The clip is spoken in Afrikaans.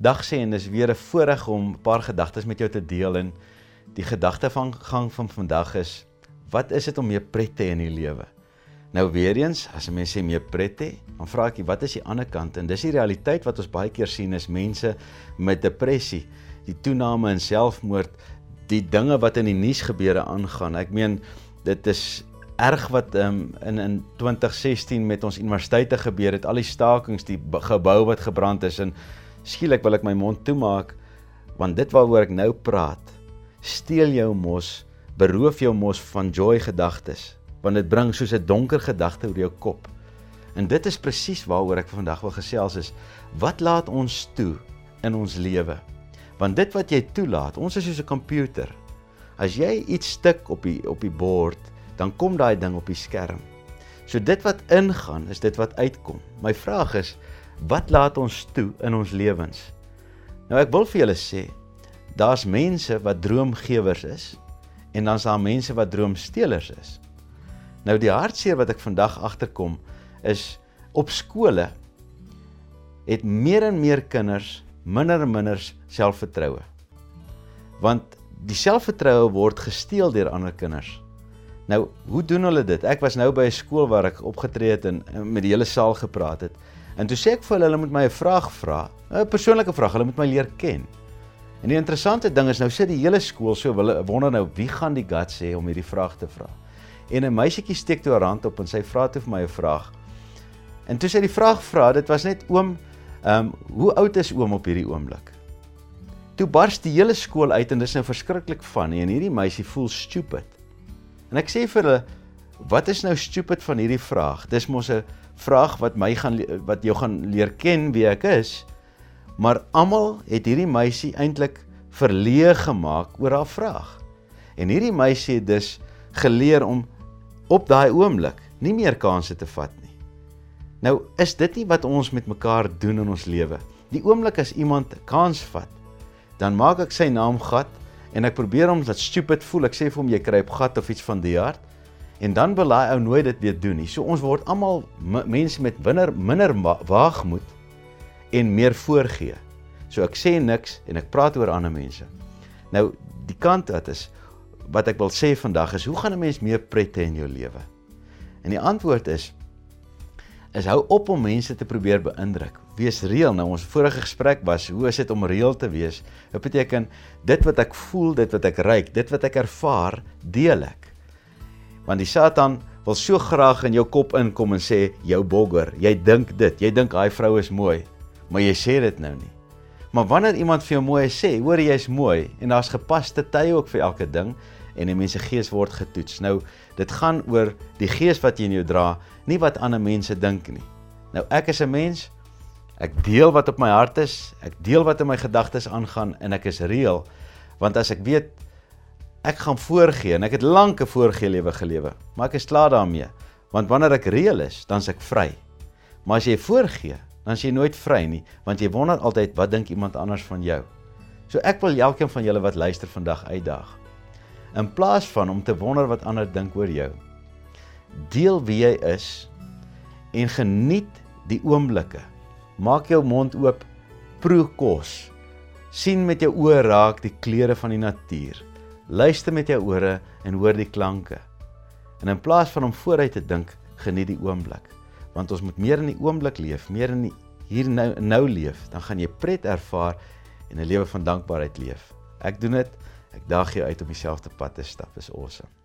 dag sê en dis weer 'n voorreg om 'n paar gedagtes met jou te deel en die gedagte van gang van vandag is wat is dit om meer pret te hê in die lewe? Nou weer eens, as 'n mens sê meer pret hê, dan vra ek jy wat is die ander kant? En dis die realiteit wat ons baie keer sien is mense met depressie, die toename in selfmoord, die dinge wat in die nuus gebeure aangaan. Ek meen dit is erg wat um, in in 2016 met ons universiteite gebeur het, al die stakings, die gebou wat gebrand is en skielik wil ek my mond toemaak want dit waaroor ek nou praat steel jou mos beroof jou mos van joy gedagtes want dit bring soos 'n donker gedagte oor jou kop. En dit is presies waaroor ek vandag wil gesels is wat laat ons toe in ons lewe? Want dit wat jy toelaat ons is soos 'n komputer as jy iets stik op die op die bord dan kom daai ding op die skerm so dit wat ingaan is dit wat uitkom my vraag is wat laat ons toe in ons lewens? Nou ek wil vir julle sê, daar's mense wat droomgewers is en dan's daar mense wat droomstelers is. Nou die hartseer wat ek vandag agterkom is op skole het meer en meer kinders minder en minder selfvertroue. Want die selfvertroue word gesteel deur ander kinders. Nou, hoe doen hulle dit? Ek was nou by 'n skool waar ek opgetree het en met die hele saal gepraat het. En toe sê ek vir hulle hulle moet my 'n vraag vra, 'n persoonlike vraag, hulle moet my leer ken. En die interessante ding is nou sit die hele skool so hulle wonder nou wie gaan die guts hê om hierdie vraag te vra. En 'n meisietjie steek toe haar hand op en sy vra toe vir my 'n vraag. En toe sy die vraag vra, dit was net oom, ehm, um, hoe oud is oom op hierdie oomblik? Toe bars die hele skool uit en dis nou verskriklik van en hierdie meisie voel stupid. En ek sê vir hulle, wat is nou stupid van hierdie vraag? Dis mos 'n vraag wat my gaan wat jou gaan leer ken wie ek is. Maar almal het hierdie meisie eintlik verleë gemaak oor haar vraag. En hierdie meisie het dus geleer om op daai oomblik nie meer kansse te vat nie. Nou is dit nie wat ons met mekaar doen in ons lewe. Die oomblik as iemand kans vat, dan maak ek sy naam gat en ek probeer hom dat stupid voel. Ek sê vir hom jy kry op gat of iets van die aard en dan wil hy ou nooit dit weer doen nie. So ons word almal mense met minder minder waagmoed en meer voorgee. So ek sê niks en ek praat oor ander mense. Nou die kant wat is wat ek wil sê vandag is hoe gaan 'n mens meer pret hê in jou lewe? En die antwoord is is hou op om mense te probeer beïndruk. Wees reël. Nou ons vorige gesprek was hoe is dit om reël te wees? Dit beteken dit wat ek voel, dit wat ek ruik, dit wat ek ervaar, deel ek. Want die Satan wil so graag in jou kop inkom en sê jou bogger, jy dink dit, jy dink daai vrou is mooi, maar jy sê dit nou nie. Maar wanneer iemand vir jou mooi sê, hoor jy's mooi en daar's gepaste tye ook vir elke ding en die mense gees word getoets. Nou dit gaan oor die gees wat jy in jou dra, nie wat ander mense dink nie. Nou ek is 'n mens, ek deel wat op my hart is, ek deel wat in my gedagtes aangaan en ek is reël want as ek weet ek gaan voorgee en ek het lank 'n voorgee lewe gelewe, maar ek is klaar daarmee. Want wanneer ek reël is, dan's ek vry. Maar as jy voorgee, dan is jy nooit vry nie, want jy wonder altyd wat dink iemand anders van jou. So ek wil elkeen van julle wat luister vandag uitdaag. In plaas van om te wonder wat ander dink oor jou, deel wie jy is en geniet die oomblikke. Maak jou mond oop, proe kos. sien met jou oë raak die kleure van die natuur. Luister met jou ore en hoor die klanke. En in plaas van om vooruit te dink, geniet die oomblik. Want ons moet meer in die oomblik leef, meer in die hier nou nou leef, dan gaan jy pret ervaar en 'n lewe van dankbaarheid leef. Ek doen dit. Ek daag jou uit om dieselfde pad te stap. Dis awesome.